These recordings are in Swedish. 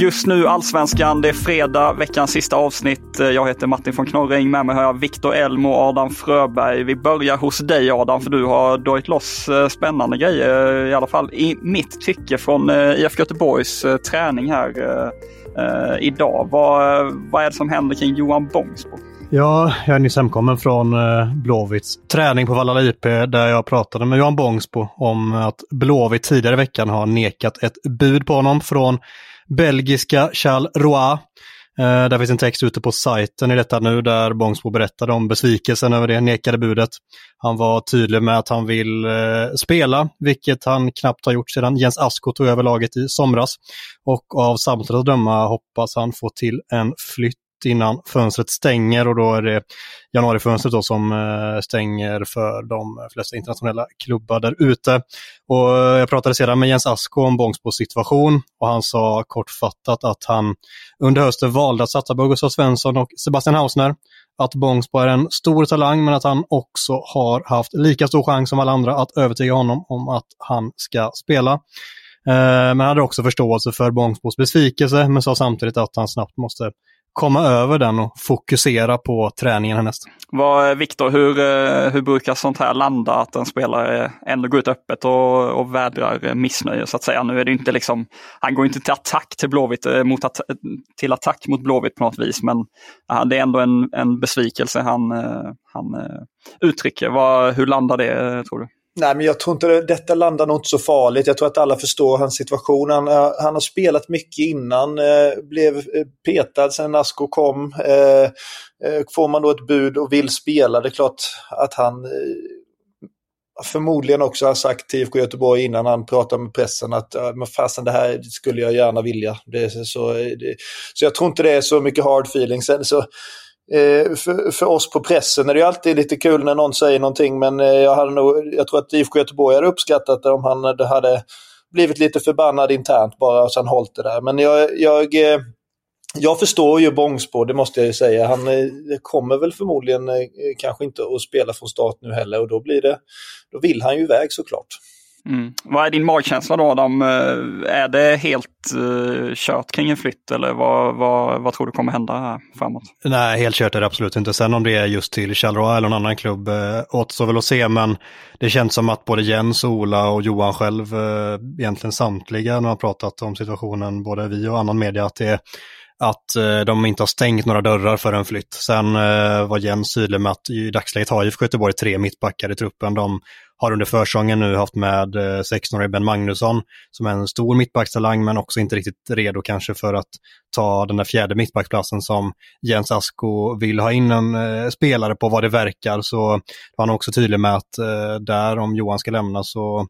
Just nu Allsvenskan, det är fredag, veckans sista avsnitt. Jag heter Martin von Knorring, med mig har jag Viktor Elm och Adam Fröberg. Vi börjar hos dig Adam, för du har dragit loss eh, spännande grejer, eh, i alla fall i mitt tycke, från eh, IFK Göteborgs träning här idag. Vad, vad är det som händer kring Johan Bångsbo? Ja, jag är nyss hemkommen från Blåvitts träning på Vallala IP där jag pratade med Johan Bångsbo om att Blåvitt tidigare i veckan har nekat ett bud på honom från belgiska Charles Roy. Eh, där finns en text ute på sajten i detta nu där Bångsbo berättade om besvikelsen över det nekade budet. Han var tydlig med att han vill eh, spela, vilket han knappt har gjort sedan Jens Asko tog över laget i somras. Och av samtalet att döma hoppas han få till en flytt innan fönstret stänger och då är det januarifönstret då som eh, stänger för de flesta internationella klubbar där ute. Och jag pratade sedan med Jens Asko om Bångsbos situation och han sa kortfattat att han under hösten valde att satsa på Gustav Svensson och Sebastian Hausner. Att Bångsbo är en stor talang men att han också har haft lika stor chans som alla andra att övertyga honom om att han ska spela. Eh, men men hade också förståelse för Bångsbos besvikelse men sa samtidigt att han snabbt måste komma över den och fokusera på träningen härnäst. Vad, eh, Viktor, hur, eh, hur brukar sånt här landa? Att en spelare ändå går ut öppet och, och vädrar eh, missnöje så att säga. Nu är det inte liksom, han går inte till attack till Blåvitt, mot att, till attack mot Blåvitt på något vis, men det är ändå en, en besvikelse han, han uttrycker. Vad, hur landar det tror du? Nej, men jag tror inte det, detta landar nog inte så farligt. Jag tror att alla förstår hans situation. Han, eh, han har spelat mycket innan, eh, blev eh, petad sen Asko kom. Eh, eh, får man då ett bud och vill spela, det är klart att han eh, förmodligen också har sagt till IFK Göteborg innan han pratade med pressen att men fasen det här skulle jag gärna vilja. Det, så, det, så jag tror inte det är så mycket hard feelings. Sen så Eh, för, för, oss på pressen är det ju alltid lite kul när någon säger någonting men eh, jag, hade nog, jag tror att IFK Göteborg hade uppskattat det om han eh, hade blivit lite förbannad internt bara och sen hållit det där. Men jag, jag, jag förstår ju Bångsbo, det måste jag ju säga. Han kommer väl förmodligen kanske inte att spela från start nu heller och då blir det, då vill han ju iväg såklart. Mm. Vad är din magkänsla då Adam? Eh, är det helt uh, kört kring en flytt eller vad, vad, vad tror du kommer hända här framåt? Nej, helt kört är det absolut inte. Sen om det är just till Charleroi eller någon annan klubb uh, återstår väl att se, men det känns som att både Jens, Ola och Johan själv, uh, egentligen samtliga, när har pratat om situationen, både vi och annan media, att det att eh, de inte har stängt några dörrar för en flytt. Sen eh, var Jens tydlig med att i dagsläget har IFK Göteborg tre mittbackar i truppen. De har under försäsongen nu haft med eh, 16-årige Ben Magnusson som är en stor mittbackstalang men också inte riktigt redo kanske för att ta den där fjärde mittbacksplatsen som Jens Asko vill ha in en eh, spelare på vad det verkar. Så var han också tydlig med att eh, där om Johan ska lämna så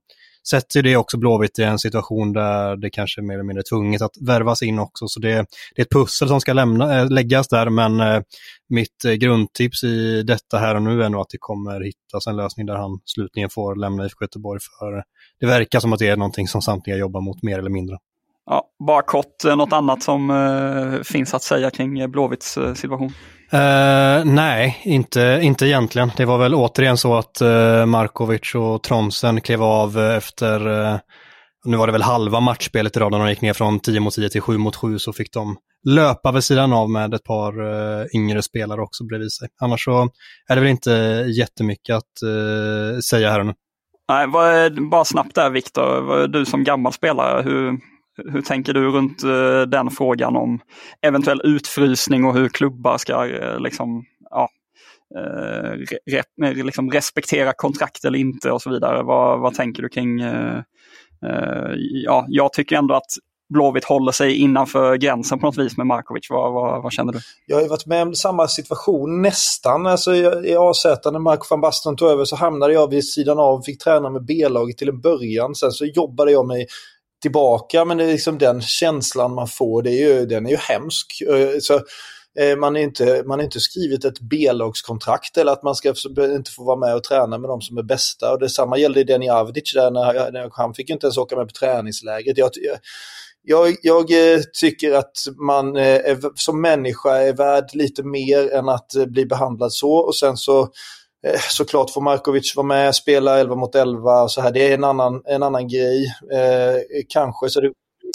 sätter det också Blåvitt i en situation där det kanske är mer eller mindre tvunget att värvas in också. Så det, det är ett pussel som ska lämna, eh, läggas där, men eh, mitt eh, grundtips i detta här och nu är nog att det kommer hittas en lösning där han slutligen får lämna IFK Göteborg. För det verkar som att det är någonting som samtliga jobbar mot mer eller mindre. Ja, bara kort, något annat som uh, finns att säga kring Blåvitts uh, situation? Uh, nej, inte, inte egentligen. Det var väl återigen så att uh, Markovic och Tromsen klev av efter nu var det väl halva matchspelet idag när de gick ner från 10 mot 10 till 7 mot 7 så fick de löpa vid sidan av med ett par yngre spelare också bredvid sig. Annars så är det väl inte jättemycket att säga här nu. Nej, bara snabbt där Viktor, du som gammal spelare, hur, hur tänker du runt eh, den frågan om eventuell utfrysning och hur klubbar ska eh, liksom, ja, eh, re, liksom respektera kontrakt eller inte och så vidare. Vad, vad tänker du kring ja, jag tycker ändå att Blåvitt håller sig innanför gränsen på något vis med Markovic. Vad, vad, vad, känner du? Jag har varit med om samma situation nästan. Alltså, I AZ när Marco van Basten tog över så hamnade jag vid sidan av och fick träna med B-laget till en början. Sen så jobbade jag mig tillbaka men det är liksom den känslan man får, det är ju, den är ju hemsk. Eh, så, eh, man har inte, man är inte skrivit ett B-lagskontrakt eller att man ska inte få vara med och träna med de som är bästa. Och detsamma gällde Deni Avdic där när, när han fick inte ens åka med på träningslägret. Jag, jag, jag eh, tycker att man är, som människa är värd lite mer än att bli behandlad så. Och sen så såklart får Markovic vara med, spela 11 mot 11 och så här. Det är en annan, en annan grej. Eh, kanske så det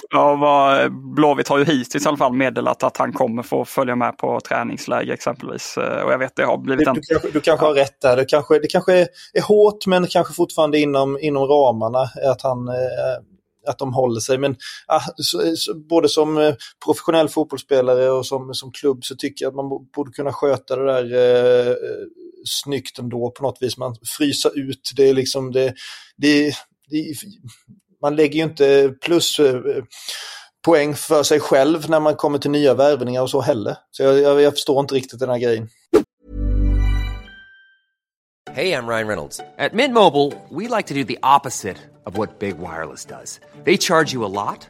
Ja, vad, Blåvitt har ju hittills i alla fall meddelat att han kommer få följa med på träningsläger exempelvis. Eh, och jag vet det har blivit en... Du, kanske, du kanske ja. har rätt där. Det kanske, det kanske är, är hårt men kanske fortfarande inom, inom ramarna att, han, eh, att de håller sig. Men ah, så, så, både som eh, professionell fotbollsspelare och som, som klubb så tycker jag att man borde kunna sköta det där eh, snyggt ändå på något vis. Man frysa ut, det är liksom det, det, det man lägger ju inte plus eh, poäng för sig själv när man kommer till nya värvningar och så heller. Så jag, jag, jag förstår inte riktigt den här grejen. Hej, jag Ryan Reynolds. På Mint Mobile, we like to do the opposite of what Big Wireless does. They charge you a lot,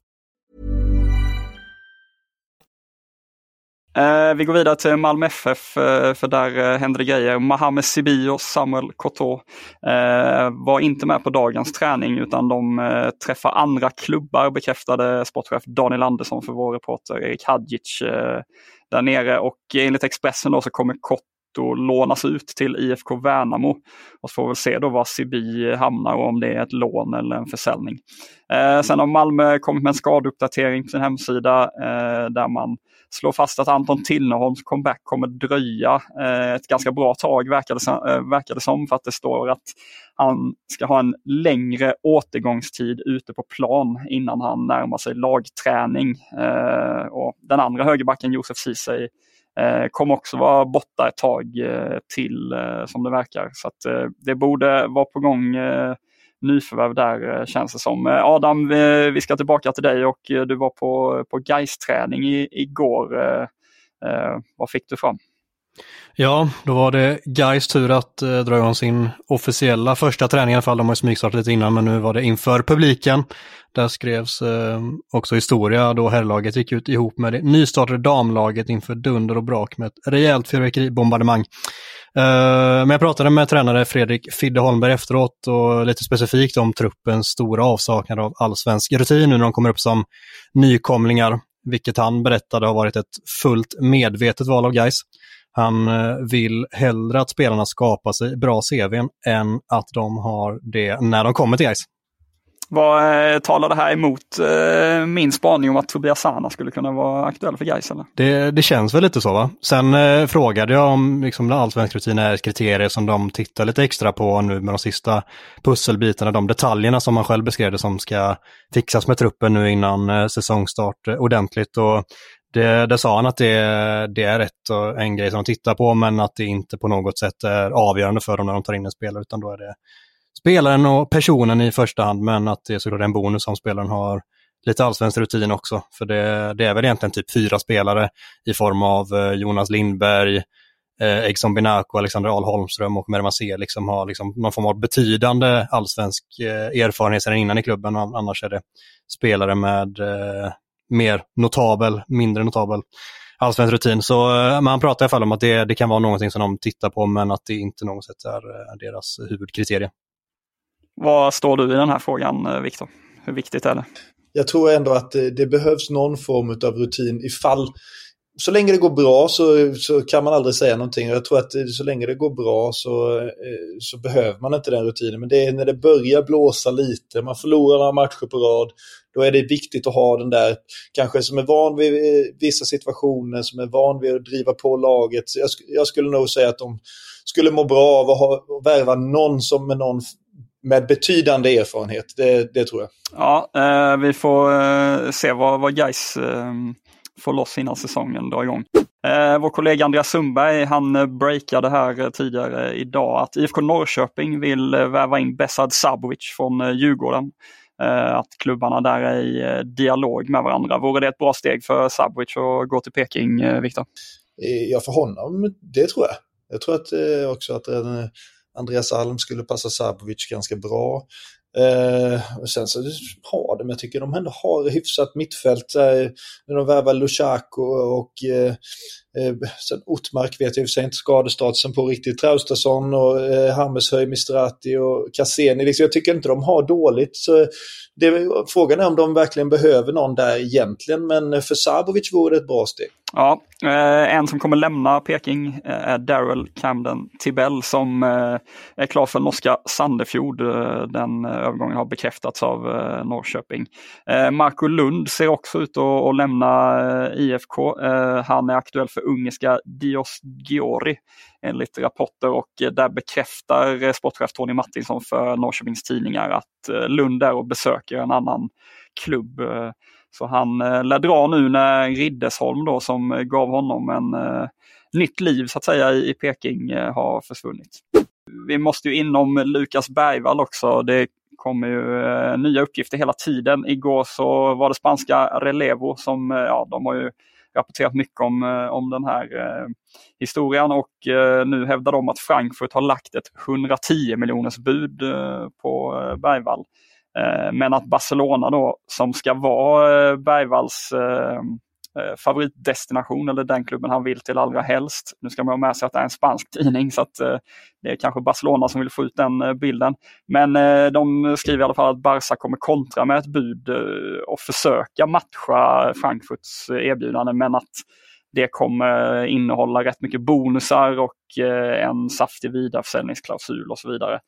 Eh, vi går vidare till Malmö FF, eh, för där eh, händer det grejer. Mohamed Sibi och Samuel Koto eh, var inte med på dagens träning utan de eh, träffar andra klubbar, bekräftade sportchef Daniel Andersson för vår reporter Erik Hadjic eh, där nere. Och enligt Expressen då så kommer Koto lånas ut till IFK Värnamo. Och så får vi väl se då var Sibi hamnar och om det är ett lån eller en försäljning. sen har Malmö kommit med en skadeuppdatering på sin hemsida där man slår fast att Anton Tinnerholms comeback kommer dröja eh, ett ganska bra tag verkar det, eh, verkar det som för att det står att han ska ha en längre återgångstid ute på plan innan han närmar sig lagträning. Eh, och den andra högerbacken Josef Ceesay eh, kommer också vara borta ett tag eh, till som det verkar. Så att, det borde vara på gång nyförvärv där eh, känns det som. Eh, Adam, eh, vi ska tillbaka till dig och du var på, på Gais-träning igår. Vad fick du fram? Ja, då var det Gais tur att eh, dra igång sin officiella första träning i alla fall. De har smygstartat lite innan, men nu var det inför publiken. Där skrevs eh, också historia då herrlaget gick ut ihop med det nystartade damlaget inför dunder och brak med ett rejält fyrverkeribombardemang. Eh, men jag pratade med tränare Fredrik Fidde Holmberg efteråt och lite specifikt om truppens stora avsaknad av allsvensk rutin nu när de kommer upp som nykomlingar, vilket han berättade har varit ett fullt medvetet val av guys. Han eh, vill hellre att spelarna skapar sig bra CVn än att de har det när de kommer till Gais. Vad eh, talar det här emot eh, min spaning om att Tobias Sana skulle kunna vara aktuell för Gais? Det, det känns väl lite så va? Sen eh, frågade jag om liksom, allsvensk rutin är ett kriterium som de tittar lite extra på nu med de sista pusselbitarna, de detaljerna som man själv beskrev det som ska fixas med truppen nu innan eh, säsongstart eh, ordentligt. Och det, det sa han att det, det är rätt en grej som de tittar på, men att det inte på något sätt är avgörande för dem när de tar in en spelare, utan då är det spelaren och personen i första hand, men att det är såklart en bonus om spelaren har lite allsvensk rutin också. För det, det, är väl egentligen typ fyra spelare i form av eh, Jonas Lindberg, eh, Egson Binako, Alexander Ahl Holmström och Mervan C liksom har liksom någon form av betydande allsvensk eh, erfarenhet sedan innan i klubben. Annars är det spelare med eh, mer notabel, mindre notabel allsvensk rutin. Så eh, man pratar i alla fall om att det, det kan vara någonting som de tittar på men att det inte något sätt är eh, deras huvudkriterie. Vad står du i den här frågan, eh, Viktor? Hur viktigt är det? Jag tror ändå att eh, det, behövs någon form av rutin ifall så länge det går bra så, så kan man aldrig säga någonting. Jag tror att eh, så länge det går bra så, så behöver man inte den rutinen. Men det är när det börjar blåsa lite, man förlorar några matcher på rad, då är det viktigt att ha den där, kanske som är van vid vissa situationer, som är van vid att driva på laget. Jag, jag skulle nog säga att de skulle må bra av att, ha, att värva någon som med någon med betydande erfarenhet, det, det tror jag. Ja, eh, vi får eh, se vad, vad Gais eh, får loss innan säsongen drar igång. Eh, vår kollega Andreas Sundberg han breakade här tidigare idag att IFK Norrköping vill väva in Besad Sabovic från Djurgården. Eh, att klubbarna där är i dialog med varandra. Vore det ett bra steg för Sabovic att gå till Peking, Viktor? Ja, för honom, det tror jag. Jag tror att också att Andreas Alm skulle passa Sabovic ganska bra. Eh, sen så har de, jag tycker de ändå har hyfsat mittfält. Eh, när de värvar Lushako och eh, Eh, sen Ottmark vet jag i och för sig inte skadestatusen på riktigt. Traustason och eh, Hammershöj, Mistrati och Cassini. Liksom, jag tycker inte de har dåligt. Så det, frågan är om de verkligen behöver någon där egentligen, men för Sabovic vore det ett bra steg. Ja, eh, en som kommer lämna Peking eh, är Daryl Camden Tibell som eh, är klar för norska Sandefjord. Eh, den övergången har bekräftats av Norrköping. Marco Lund ser också ut att lämna IFK. Han är aktuell för ungerska Dios Giori enligt rapporter och eh, där bekräftar eh, sportchef Tony Martinsson för Norrköpings Tidningar att eh, Lund är och besöker en annan klubb. Så han lär dra nu när Riddesholm då som gav honom en nytt liv så att säga i, Peking har försvunnit. Vi måste ju inom Lukas Bergvall också. Det kommer ju eh, nya uppgifter hela tiden. Igår så var det spanska Relevo som, ja de har ju rapporterat mycket om, eh, om den här eh, historien och eh, nu hävdar de att Frankfurt har lagt ett 110 miljoners bud på Bergvall. Men att Barcelona då, som ska vara Bergvalls Eh, favoritdestination eller den klubben han vill till allra helst. Nu ska man ha med sig att det är en spansk tidning så att eh, det är kanske Barcelona som vill få ut den eh, bilden. Men de skriver i alla fall att Barca kommer kontra med ett bud och försöka matcha Frankfurts erbjudande men att det kommer innehålla rätt mycket bonusar och en saftig vidareförsäljningsklausul och så vidare.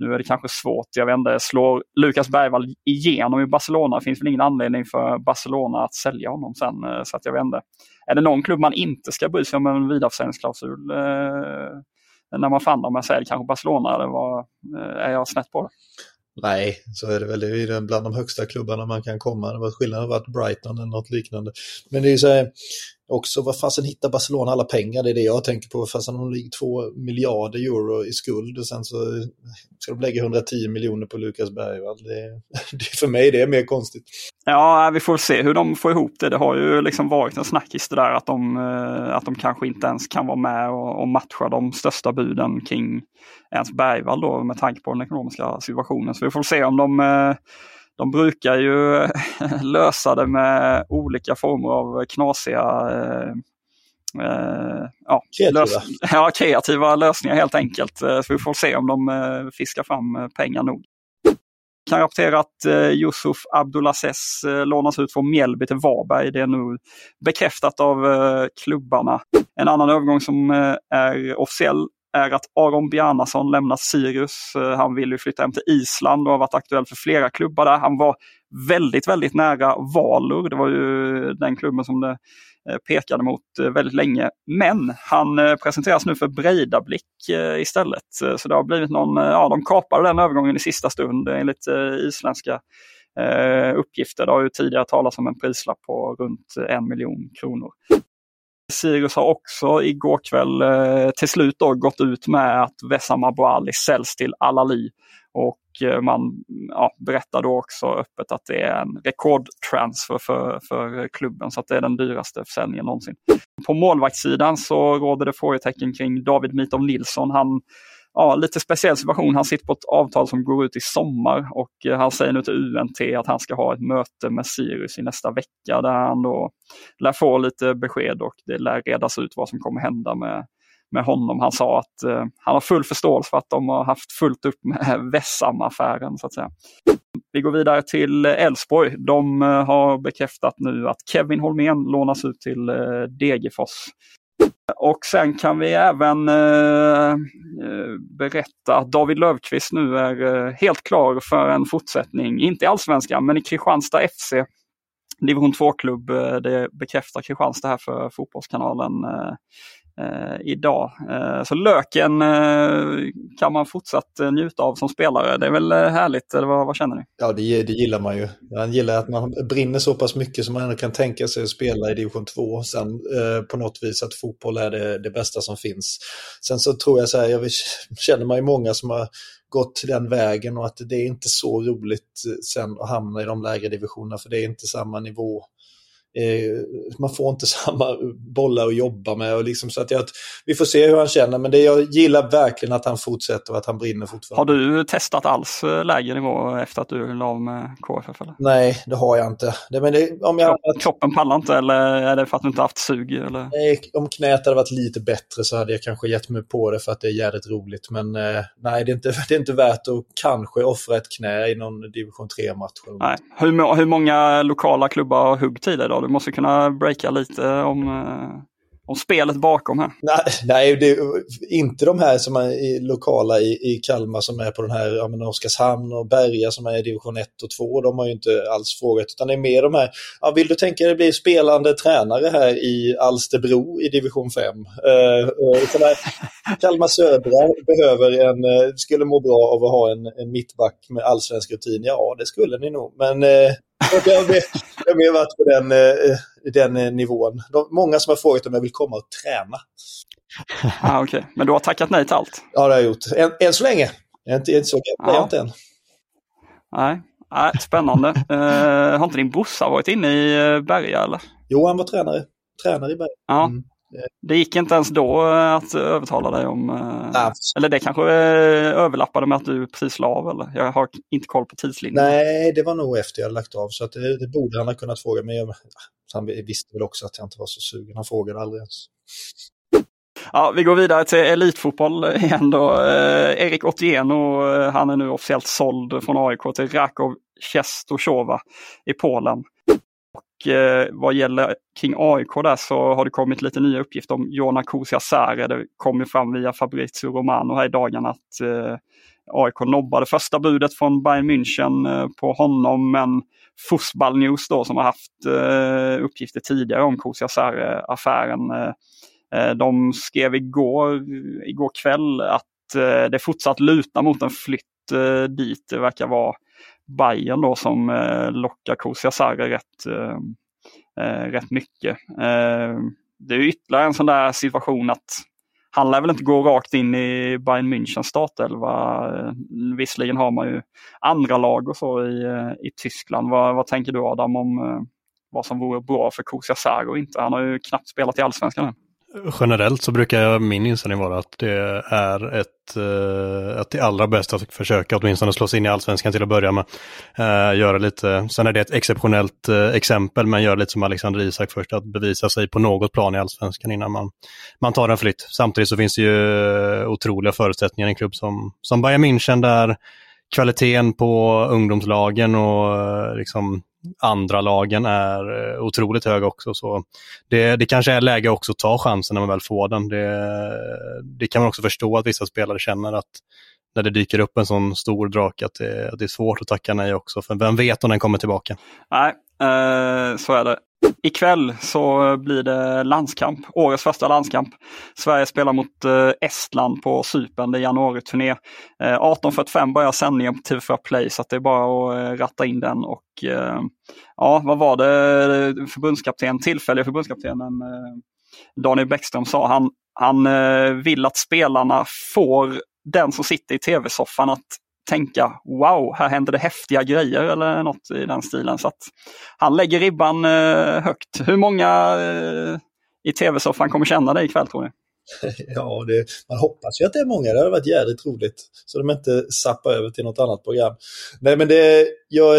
Nu är det kanske svårt, jag vet inte, slår Lukas Bergvall igenom i Barcelona Det finns väl ingen anledning för Barcelona att sälja honom sen. Eh, så att jag vet inte. Är det någon klubb man inte ska bry sig om en vidareförsäljningsklausul? Eh, när man fann dem, jag säger kanske Barcelona, eller var, eh, är jag snett på det? Nej, så är det väl. Det är bland de högsta klubbarna man kan komma. Det var skillnaden varit Brighton eller något liknande. Men det är ju så här, också vad fasen hittar Barcelona alla pengar? Det är det jag tänker på. Fasen de ligger två miljarder euro i skuld och sen så ska de lägga 110 miljoner på Lukas Bergvall. Det, det, för mig det är mer konstigt. Ja, vi får se hur de får ihop det. Det har ju liksom varit en snackis det där att de, eh, att de kanske inte ens kan vara med och, och matcha de största buden kring ens Bergvall då med tanke på den ekonomiska situationen. Så vi får se om de eh, de brukar ju lösa det med olika former av knasiga eh, eh, ja, kreativa. Lös ja, kreativa lösningar helt enkelt. Eh, så vi får se om de eh, fiskar fram eh, pengar nog. Kan rapportera att eh, Yusuf Abdulaziz eh, lånas ut från Mjällby till Varberg. Det är nu bekräftat av eh, klubbarna. En annan övergång som är officiell är att Aron Bjarnason lämnar Sirius. Eh, han vill ju flytta hem till Island och har varit aktuell för flera klubbar där. Han var väldigt, väldigt nära Valur. Det var ju den klubben som det eh, pekade mot eh, väldigt länge. Men han presenteras nu för Breidablick istället. Så det har blivit någon, ja de kapade den övergången i sista stund enligt isländska uppgifter. Det har ju tidigare talats om en prislapp på runt en miljon kronor. Sirius har också igår kväll eh, till slut då gått ut med att Wessam Abouali säljs till Al-Ali. Och eh, man ja, berättar då också öppet att det är en rekordtransfer för, för klubben så att det är den dyraste försäljningen någonsin. På målvaktssidan så råder det frågetecken kring David Mitov Nilsson. Han ja, lite speciell situation. Han sitter på ett avtal som går ut i sommar och eh, han säger nu till UNT att han ska ha ett möte med Sirius i nästa vecka där han då lär få lite besked och det lär redas ut vad som kommer hända med, med honom. Han sa att eh, han har full förståelse för att de har haft fullt upp med Vessam-affären så att säga. Vi går vidare till Elfsborg. De eh, har bekräftat nu att Kevin Holmén lånas ut till eh, Degerfors. Och sen kan vi även eh, eh, berätta att David Löfqvist nu är eh, helt klar för en fortsättning, inte i Allsvenskan men i Kristianstad FC. Division 2-klubb, eh, det bekräftar Kristianstad här för Fotbollskanalen eh, Eh, idag. Eh, så Löken eh, kan man fortsatt eh, njuta av som spelare. Det är väl eh, härligt, eller vad, vad känner ni? Ja, det, det gillar man ju. Man gillar att man brinner så pass mycket som man ändå kan tänka sig att spela i division 2. Sen eh, på något vis att fotboll är det, det bästa som finns. Sen så tror jag så här, jag känner man ju många som har gått den vägen och att det är inte så roligt sen att hamna i de lägre divisionerna för det är inte samma nivå Eh, man får inte samma bollar att jobba med. Och liksom, så att jag, vi får se hur han känner, men det, jag gillar verkligen att han fortsätter och att han brinner fortfarande. Har du testat alls eh, lägre nivå efter att du la av med KFF? Eller? Nej, det har jag inte. Det, men det, om jag, Kroppen, kroppen pallar inte eller är det för att du inte haft sug? Eller? Nej, om knät hade varit lite bättre så hade jag kanske gett mig på det för att det är jävligt roligt. Men eh, nej, det är, inte, det är inte värt att kanske offra ett knä i någon division 3-match. Hur, hur många lokala klubbar har dig då? Du måste kunna breaka lite om, eh, om spelet bakom här. Nej, nej det, inte de här som är lokala i, i Kalmar som är på den här, ja men Oskarshamn och Berga som är i division 1 och 2. De har ju inte alls frågat, utan det är mer de här, ja, vill du tänka dig bli spelande tränare här i Alsterbro i division 5? Uh, uh, Kalmar Södra behöver en, uh, skulle må bra av att ha en, en mittback med allsvensk rutin. Ja, det skulle ni nog, men uh, jag har mer varit på den, uh, den uh, nivån. De, många som har frågat om jag vill komma och träna. Ah, okay. Men du har tackat nej till allt? Ja, det har jag gjort. Än, än så länge. Jag är inte, inte så gammal ja. inte än. Nej, nej spännande. uh, har inte din brorsa varit inne i Berga eller? Jo, han var tränare. Tränare i Berga. Ja. Mm. Det gick inte ens då att övertala dig om... Nej. Eller det kanske överlappade med att du precis la av eller? Jag har inte koll på tidslinjen. Nej, det var nog efter jag lagt av så att det, det borde han ha kunnat fråga. Men jag, han visste väl också att jag inte var så sugen. Han frågade aldrig ens. Ja, vi går vidare till elitfotboll igen då. Eh, Erik Otieno, han är nu officiellt såld från AIK till Rakov Czestochowa i Polen. Eh, vad gäller kring AIK där så har det kommit lite nya uppgifter om Jona Kusiasare. Det kom ju fram via Fabrizio Romano här i dagarna att eh, AIK nobbade första budet från Bayern München eh, på honom men Fussball News då som har haft eh, uppgifter tidigare om Kusiasare-affären. Eh, eh, de skrev igår, igår kväll att eh, det fortsatt lutar mot en flytt eh, dit. Det verkar vara Bayern då som eh, lockar Kusiasare rätt, eh, eh, rätt mycket. Eh, det är ytterligare en sån där situation att han lär väl inte gå rakt in i Bayern Münchens startelva. Eh, visserligen har man ju andra lag och så i, eh, i Tyskland. Vad, vad tänker du Adam om vad som vore bra för Kusiasare och inte? Han har ju knappt spelat i allsvenskan än. Generellt så brukar min inställning vara att det är ett, eh, att det allra bästa att försöka åtminstone slå sig in i allsvenskan till att börja med. Uh, göra lite, sen är det ett exceptionellt uh, exempel, men göra lite som Alexander Isak först, att bevisa sig på något plan i allsvenskan innan man, man tar en flytt. Samtidigt så finns det ju otroliga förutsättningar i en klubb som, som Bayern München där kvaliteten på ungdomslagen och eh, liksom andra lagen är eh, otroligt hög också. Så det, det kanske är läge också att ta chansen när man väl får den. Det, det kan man också förstå att vissa spelare känner att när det dyker upp en sån stor drake att det, att det är svårt att tacka nej också. För vem vet om den kommer tillbaka? Nej, eh, så är det. Ikväll så eh, blir det landskamp, årets första landskamp. Sverige spelar mot eh, Estland på Cypern, det är januariturné. Eh, 18.45 börjar sändningen på TV4 Play så det är bara att ratta in den. Och ja, vad var det förbundskapten, tillfälliga förbundskaptenen Daniel Bäckström sa? Han, han vill att spelarna får den som sitter i tv-soffan att tänka wow, här händer det häftiga grejer eller något i den stilen. Så att han lägger ribban eh, högt. Hur många eh, i tv-soffan kommer känna dig ikväll tror ni? Ja, det, man hoppas ju att det är många. Det hade varit jävligt roligt. Så de inte zappar över till något annat program. Nej, men det, jag,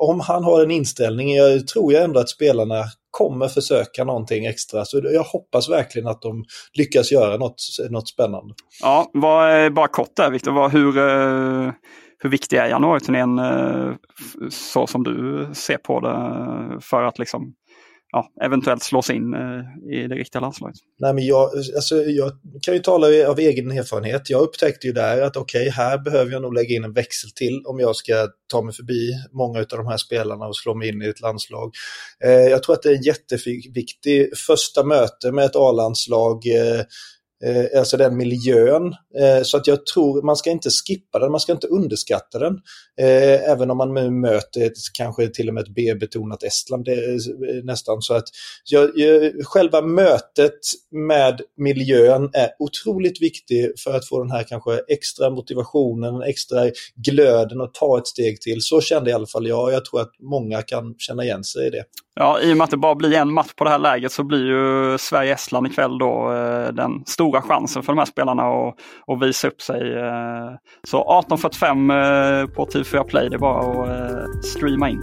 om han har en inställning, jag tror jag ändå att spelarna kommer försöka någonting extra. Så jag hoppas verkligen att de lyckas göra något, något spännande. Ja, vad, bara kort där Viktor, hur, eh, hur viktig är januariturnén eh, så som du ser på det för att liksom ja, eventuellt slås in eh, i det riktiga landslaget? Nej, men jag, alltså, jag kan ju tala av egen erfarenhet. Jag upptäckte ju där att okej, okay, här behöver jag nog lägga in en växel till om jag ska ta mig förbi många av de här spelarna och slå mig in i ett landslag. Eh, jag tror att det är en jätteviktig första möte med ett A-landslag. Eh, Eh, alltså den miljön. Eh, så att jag tror man ska inte skippa den, man ska inte underskatta den. Eh, även om man nu möter ett, kanske till och med ett B-betonat Estland det är eh, nästan. Så att jag, jag, själva mötet med miljön är otroligt viktig för att få den här kanske extra motivationen, extra glöden att ta ett steg till. Så kände i alla fall jag. Jag tror att många kan känna igen sig i det. Ja, i och med att det bara blir en match på det här läget så blir ju Sverige-Estland ikväll då eh, den stora chansen för de här spelarna att, att visa upp sig. Eh. Så 18.45 eh, på TV4 Play, det är bara att eh, streama in.